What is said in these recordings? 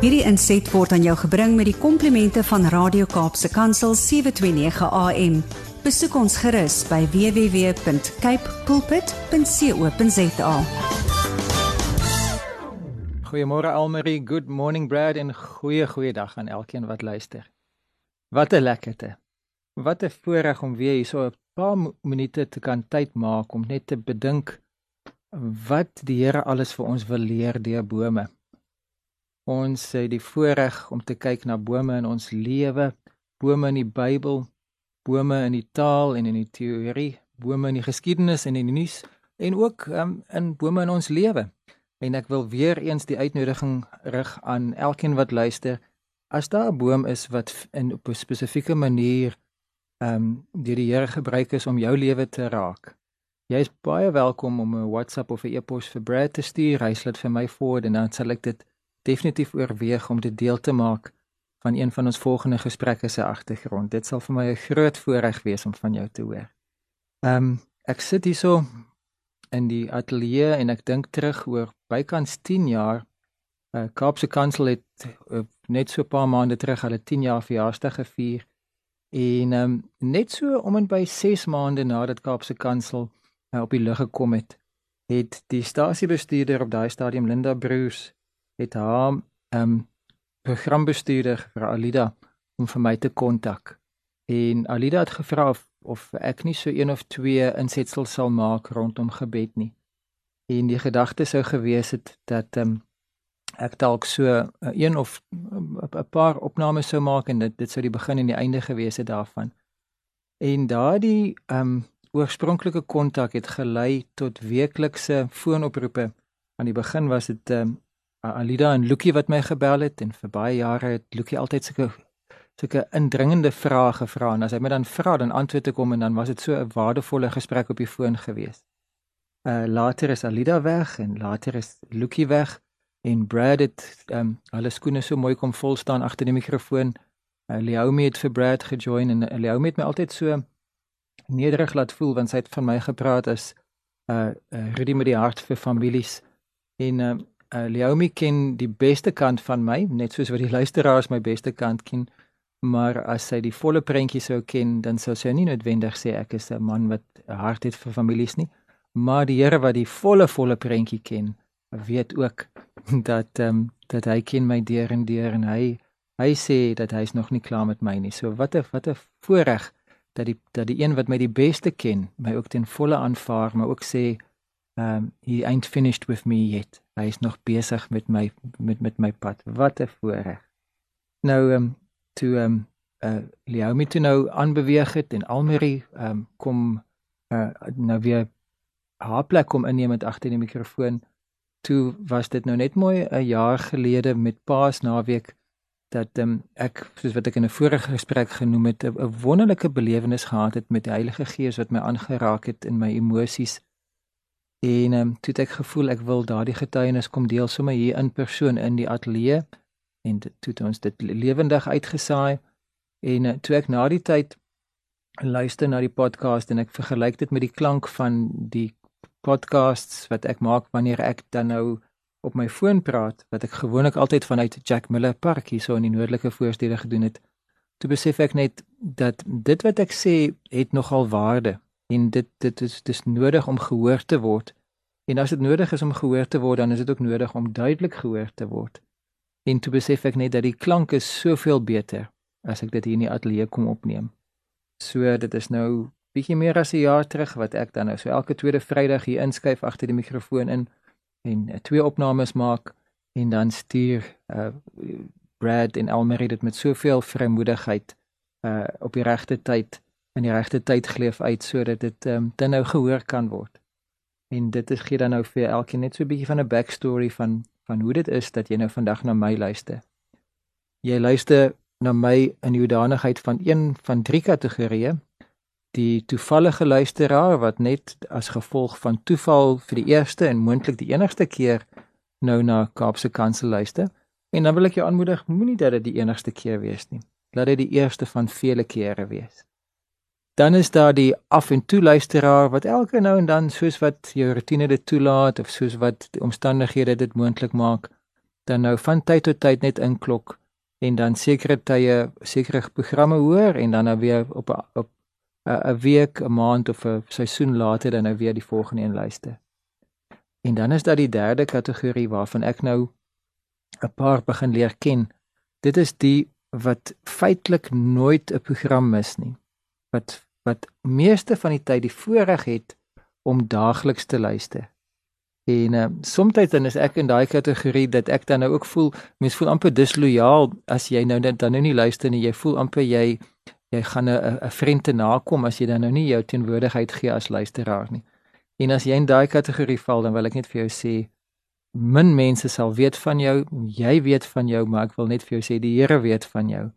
Hierdie inset word aan jou gebring met die komplimente van Radio Kaapse Kansel 729 AM. Besoek ons gerus by www.cape pulpit.co.za. Goeiemôre Almarie, good morning Brad en goeie goeie dag aan elkeen wat luister. Wat 'n lekkerte. Wat 'n voorreg om weer hierso 'n paar minute te kan tyd maak om net te bedink wat die Here alles vir ons wil leer deur bome. Ons het die voorreg om te kyk na bome in ons lewe, bome in die Bybel, bome in die taal en in die teorie, bome in die geskiedenis en in die nuus en ook um, in bome in ons lewe. En ek wil weer eens die uitnodiging rig aan elkeen wat luister. As daar 'n boom is wat in op 'n spesifieke manier ehm um, deur die Here gebruik is om jou lewe te raak. Jy is baie welkom om 'n WhatsApp of 'n e-pos vir Brad te stuur. Hy sal dit vir my forward en dan sal ek dit definitief oorweeg om dit deel te maak van een van ons volgende gesprekke se agtergrond. Dit sal vir my 'n groot voorreg wees om van jou te hoor. Ehm um, ek sit hierso in die ateljee en ek dink terug oor bykans 10 jaar. Uh, Kaapse Kansel het uh, net so 'n paar maande terug hulle 10 jaar verjaarsdag gevier. En ehm um, net so om en by 6 maande nadat Kaapse Kansel uh, op die lug gekom het, het die stasiebestuurder op daai stadium Linda Bruce het haar ehm um, programbestuurder vir Alida om vir my te kontak. En Alida het gevra of, of ek nie so een of twee insetsels sal maak rondom gebed nie. En die gedagte sou gewees het dat ehm um, ek dalk so uh, een of 'n paar opnames sou maak en dit dit sou die begin en die einde gewees het daarvan. En daardie ehm um, oorspronklike kontak het gelei tot weeklikse foonoproepe. Aan die begin was dit ehm um, Alida en Lukie wat my gebel het en vir baie jare het Lukie altyd sulke sulke indringende vrae gevra en as hy my dan vra dan antwoord ek hom en dan was dit so 'n waardevolle gesprek op die foon gewees. Uh later is Alida weg en later is Lukie weg en Brad het um hulle skoene so mooi kom vol staan agter die mikrofoon. Uh, Leomi het vir Brad gejoin en uh, Leomi het my altyd so nederig laat voel want sy het van my gepraat as uh, uh Rudy met die hart vir families en uh, uh, Leomi ken die beste kant van my, net soos wat die luisteraars my beste kant ken. Maar as sy die volle prentjie sou ken, dan sou sy nie noodwendig sê ek is 'n man wat 'n hart het vir families nie. Maar die Here wat die volle volle prentjie ken, weet ook dat ehm um, dat hy ken my deur en deur en hy hy sê dat hy's nog nie klaar met my nie. So wat 'n wat 'n voorreg dat die dat die een wat my die beste ken, my ook ten volle aanvaar, maar ook sê um he ain't finished with me yet. Hy is nog besig met my met met my pad. Wat 'n voorreg. Nou um toe um uh Leomi toe nou aanbeweeg het en Almeri um kom uh nou weer haar plek kom inneem met agter die mikrofoon. Toe was dit nou net mooi 'n jaar gelede met Paas naweek dat um, ek soos wat ek in 'n vorige gesprek genoem het 'n wonderlike belewenis gehad het met die Heilige Gees wat my aangeraak het in my emosies En ehm um, toe ek gevoel ek wil daardie getuienis kom deel sommer hier in persoon in die ateljee en toe het ons dit lewendig uitgesaai. En uh, toe ek na die tyd luister na die podcast en ek vergelyk dit met die klank van die podcasts wat ek maak wanneer ek dan nou op my foon praat wat ek gewoonlik altyd vanuit Jack Miller Park hier so in die noordelike voorstede gedoen het toe besef ek net dat dit wat ek sê het nogal waarde en dit dit is dis nodig om gehoor te word. En as dit nodig is om gehoor te word, dan is dit ook nodig om duidelik gehoor te word. En toe besef ek net dat die klank is soveel beter as ek dit hier in die ateljee kom opneem. So dit is nou bietjie meer as 'n jaar terug wat ek dan nou so elke tweede Vrydag hier inskuif agter die mikrofoon in en uh, twee opnames maak en dan stuur uh Brad en Elmarie dit met soveel vrymoedigheid uh op die regte tyd in die regte tyd geleef uit sodat dit ehm um, dan nou gehoor kan word. En dit is gee dan nou vir elkeen net so 'n bietjie van 'n backstory van van hoe dit is dat jy nou vandag na my luister. Jy luister na my in die hoedanigheid van een van drie kategorieë. Die toevallige luisteraar wat net as gevolg van toeval vir die eerste en moontlik die enigste keer nou na Kaapse Kansel luister. En dan wil ek jou aanmoedig, moenie dat dit die enigste keer wees nie. Laat dit die eerste van vele kere wees. Dan is daar die af en toe luisteraar wat elke nou en dan soos wat jou rotine dit toelaat of soos wat die omstandighede dit moontlik maak, dan nou van tyd tot tyd net inklok en dan sekere tye sekere programme hoor en dan nou weer op 'n op 'n week, 'n maand of 'n seisoen later dan nou weer die volgende een luister. En dan is daar die derde kategorie waarvan ek nou 'n paar begin leer ken. Dit is die wat feitelik nooit 'n program mis nie. Wat wat meeste van die tyd die voorreg het om daagliks te luister. En uh, soms dan is ek in daai kategorie dat ek dan nou ook voel, mens voel amper dislojaal as jy nou net dan nou nie luister nie. Jy voel amper jy jy gaan 'n 'n vriend te nakom as jy dan nou nie jou teenwoordigheid gee as luisteraar nie. En as jy in daai kategorie val, dan wil ek net vir jou sê min mense sal weet van jou, jy weet van jou, maar ek wil net vir jou sê die Here weet van jou.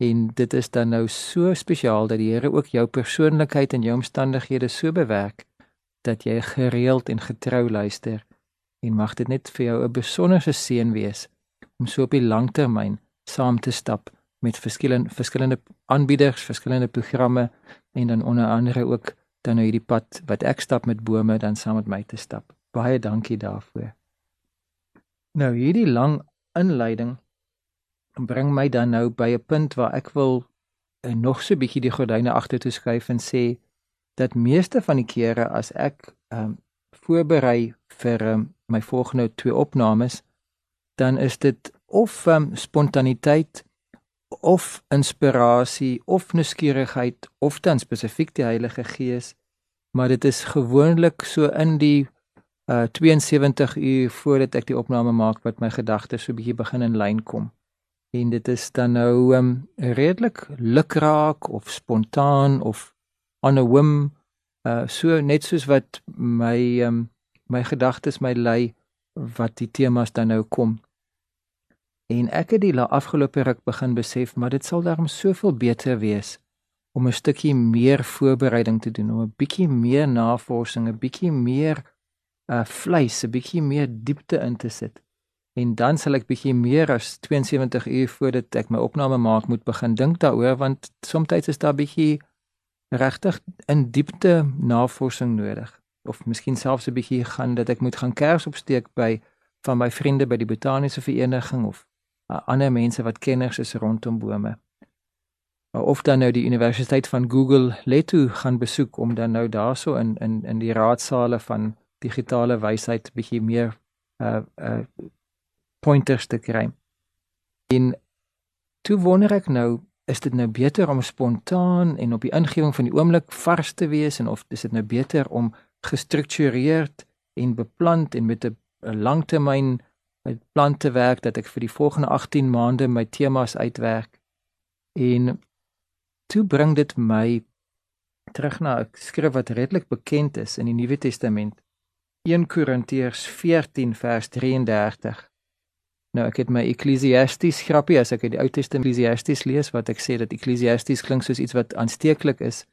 En dit is dan nou so spesiaal dat die Here ook jou persoonlikheid en jou omstandighede so bewerk dat jy gereeld en getrou luister en mag dit net vir jou 'n besonderse seën wees om so op die langtermyn saam te stap met verskillende verskillende aanbieders, verskillende programme en dan onder andere ook dan nou hierdie pad wat ek stap met bome dan saam met my te stap. Baie dankie daarvoor. Nou hierdie lang inleiding bring my dan nou by 'n punt waar ek wil uh, nog so 'n bietjie die gordyne agtertoe skuif en sê dat meeste van die kere as ek um, voorberei vir um, my volgende twee opnames dan is dit of um, spontaniteit of inspirasie of nuuskierigheid of dan spesifiek die Heilige Gees maar dit is gewoonlik so in die uh, 72 uur voordat ek die opname maak wat my gedagtes so bietjie begin in lyn kom en dit is dan nou um, redelik lukraak of spontaan of on a whim uh so net soos wat my um my gedagtes my lei wat die temas dan nou kom. En ek het die afgelope ruk begin besef maar dit sal daarom soveel beter wees om 'n stukkie meer voorbereiding te doen, om 'n bietjie meer navorsing, 'n bietjie meer uh vleis, 'n bietjie meer diepte in te sit. En dan sal ek bietjie meer as 72 uur voordat ek my opname maak moet begin dink daaroor want soms is daar bietjie regtig in diepte navorsing nodig of miskien selfs 'n bietjie gaan dat ek moet gaan kers opsteek by van my vriende by die botaniese vereniging of uh, ander mense wat kenners is rondom bome. Uh, of dan nou die universiteit van Google Leto gaan besoek om dan nou daarso in in in die raadsale van digitale wysheid bietjie meer uh uh pointers te kry. En toe wonder ek nou is dit nou beter om spontaan en op die ingewing van die oomblik vars te wees en of is dit nou beter om gestruktureerd en beplant en met 'n langtermyn plan te werk dat ek vir die volgende 18 maande my temas uitwerk? En toe bring dit my terug na 'n skrif wat redelik bekend is in die Nuwe Testament. 1 Korintiërs 14 vers 33 Nou ek het my Ekklesiasties grappie as ek uit die Ou Testament Ekklesiasties lees wat ek sê dat Ekklesiasties klink soos iets wat aansteeklik is.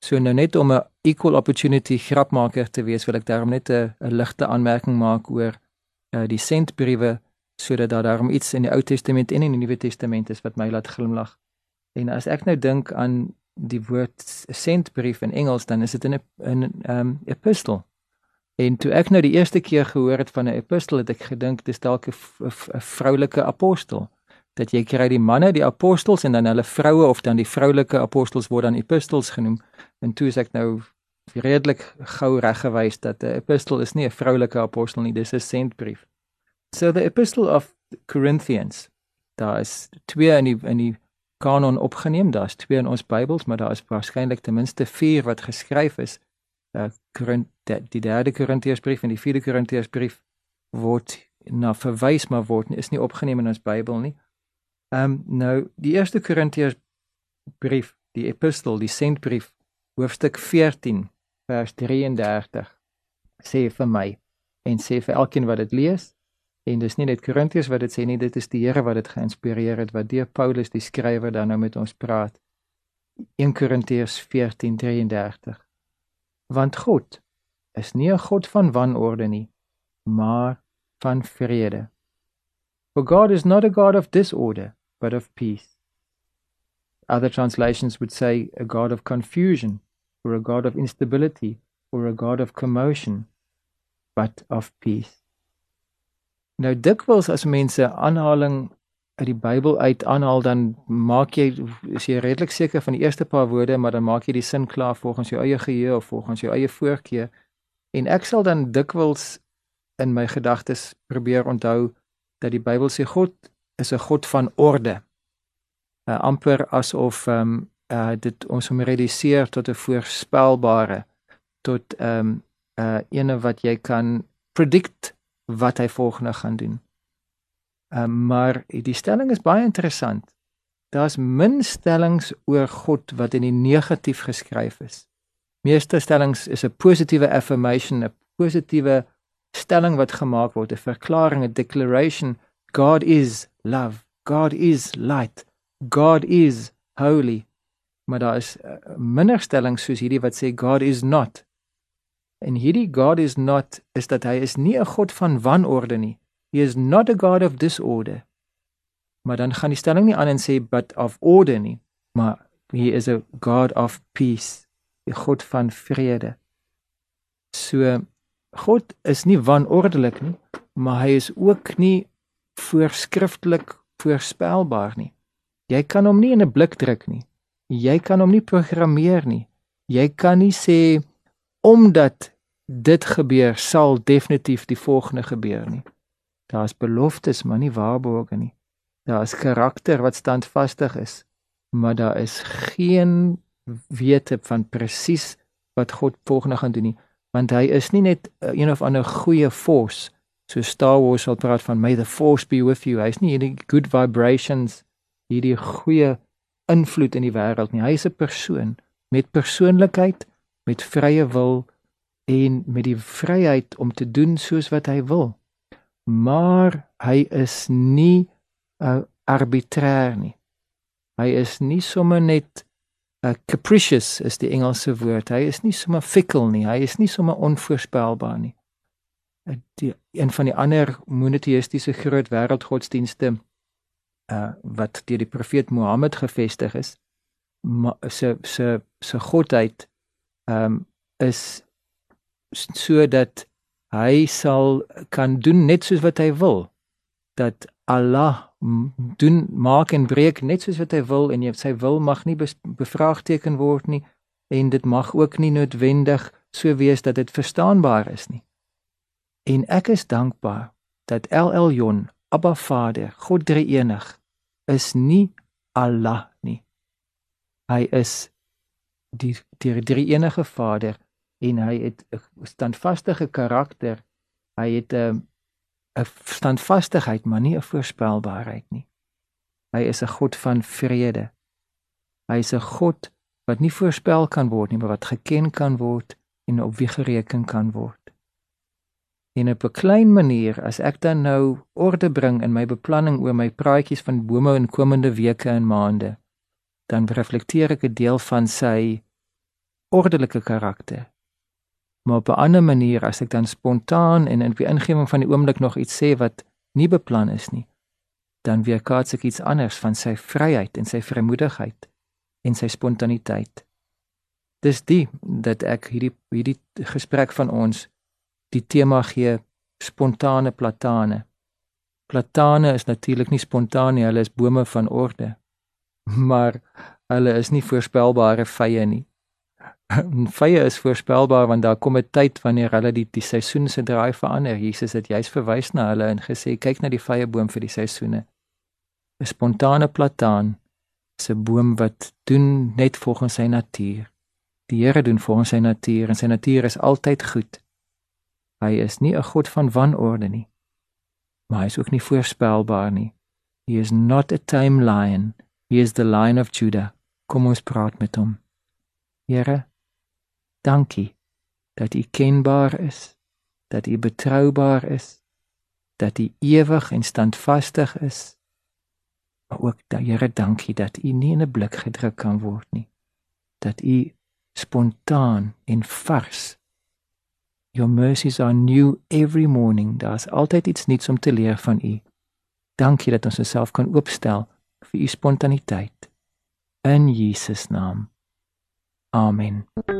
So nou net om 'n equal opportunity grapmaker te wees, wil ek daarom net 'n ligte aanmerking maak oor uh, die sentbriewe sodat daar daarom iets in die Ou Testament en in die Nuwe Testament is wat my laat glimlag. En as ek nou dink aan die woord sentbrief in Engels, dan is dit 'n 'n um, epistle. En toe ek nou die eerste keer gehoor het van 'n epistel, het ek gedink dis dalk 'n vroulike apostel. Dat jy kry die manne die apostels en dan hulle vroue of dan die vroulike apostels word dan epistels genoem. En toe is ek nou redelik gou reggewys dat 'n epistel is nie 'n vroulike apostel nie, dis 'n sentbrief. So the epistle of Corinthians. Daar is twee in die in die kanon opgeneem, daar's twee in ons Bybels, maar daar is waarskynlik ten minste 4 wat geskryf is die derde Korintiërsbrief en die vierde Korintiërsbrief word na verwys maar word is nie opgeneem in ons Bybel nie. Ehm um, nou die eerste Korintiërsbrief, die epistel, die sentbrief hoofstuk 14 vers 33 sê vir my en sê vir elkeen wat dit lees en dis nie net Korintiërs wat dit sê nie, dit is die Here wat dit geïnspireer het wat deur Paulus die skrywer dan nou met ons praat. 1 Korintiërs 14:33 want God is nie 'n God van wanorde nie, maar van vrede. For God is not a God of disorder, but of peace. Other translations would say a God of confusion, or a God of instability, or a God of commotion, but of peace. Nou dikwels as mense aanhaling uit die Bybel uit aanhaal dan maak jy is jy redelik seker van die eerste paar woorde maar dan maak jy die sin klaar volgens jou eie geheue of volgens jou eie voorkeur en ek sal dan dikwels in my gedagtes probeer onthou dat die Bybel sê God is 'n God van orde. Uh, amper asof ehm um, uh, dit ons hom reduseer tot 'n voorspelbare tot ehm um, uh ene wat jy kan predict wat hy volgende gaan doen. Uh, maar die stelling is baie interessant. Daar's min stellings oor God wat in die negatief geskryf is. Meeste stellings is 'n positiewe affirmation, 'n positiewe stelling wat gemaak word, 'n verklaring, 'n declaration, God is love, God is light, God is holy. Maar daar is uh, minder stellings soos hierdie wat sê God is not. En hierdie God is not is dat hy is nie 'n God van wanorde nie. He is not a God of disorder. Maar dan gaan die stelling nie aan en sê but of order nie, maar he is a God of peace, 'n God van vrede. So God is nie wanordelik nie, maar hy is ook nie voorskriftelik voorspelbaar nie. Jy kan hom nie in 'n blik druk nie. Jy kan hom nie programmeer nie. Jy kan nie sê omdat dit gebeur sal definitief die volgende gebeur nie. Daar's beloftes, maar nie waarborge nie. Daar's karakter wat standvastig is, maar daar is geen wete van presies wat God volgende gaan doen nie, want hy is nie net uh, een of ander goeie force so Star Wars sal praat van may the force be with you. Hy's nie hierdie good vibrations, hierdie goeie invloed in die wêreld nie. Hy's 'n persoon met persoonlikheid, met vrye wil en met die vryheid om te doen soos wat hy wil. Maar hy is nie uh, arbitrair nie. Hy is nie sommer net uh, capricious is die Engelse woord. Hy is nie sommer fickle nie. Hy is nie sommer onvoorspelbaar nie. Uh, die een van die ander monoteïstiese groot wêreldgodsdienste uh wat deur die profeet Mohammed gevestig is, se se se godheid um is sodat hy sal kan doen net soos wat hy wil dat Allah doen maak en breek net soos wat hy wil en sy wil mag nie bevraagteken word nie en dit mag ook nie noodwendig so wees dat dit verstaanbaar is nie. En ek is dankbaar dat El Elyon Abba Vader God drie-enig is nie Allah nie. Hy is die die drie-enige Vader en hy het 'n standvaste karakter. Hy het 'n ehm, 'n standvastigheid, maar nie 'n voorspelbaarheid nie. Hy is 'n God van vrede. Hy is 'n God wat nie voorspel kan word nie, maar wat geken kan word en op wie gereken kan word. En op 'n klein manier, as ek dan nou orde bring in my beplanning oor my praatjies van bome in komende weke en maande, dan reflekteer ek 'n deel van sy ordelike karakter maar op 'n ander manier as ek dan spontaan en in die ingewing van die oomblik nog iets sê wat nie beplan is nie dan weer kaats ek iets anders van sy vryheid en sy vrymoedigheid en sy spontaniteit. Dis die dat ek hierdie hierdie gesprek van ons die tema gee spontane platane. Platane is natuurlik nie spontaan nie hulle is bome van orde. Maar hulle is nie voorspelbare vye nie vye is voorspelbaar want daar kom 'n tyd wanneer hulle die die seisoene se draai verander. Jesus het juis verwys na hulle en gesê kyk na die vye boom vir die seisoene. 'n Spontane plataan is 'n boom wat doen net volgens sy natuur. Die Here doen volgens sy natuur en sy natuur is altyd goed. Hy is nie 'n God van wanorde nie. Maar hy is ook nie voorspelbaar nie. He is not a tame lion. He is the lion of Judah. Kom ons praat met hom. Here Dankie dat U kenbaar is, dat U betroubaar is, dat U ewig en standvastig is. Maar ook dat Here, dankie dat U nie in 'n blik gedruk kan word nie. Dat U spontaan en vars. Your mercies are new every morning. Daar's altyd iets nuuts om te leer van U. Dankie dat ons osself kan oopstel vir U spontaniteit. In Jesus naam. Amen. Thank you.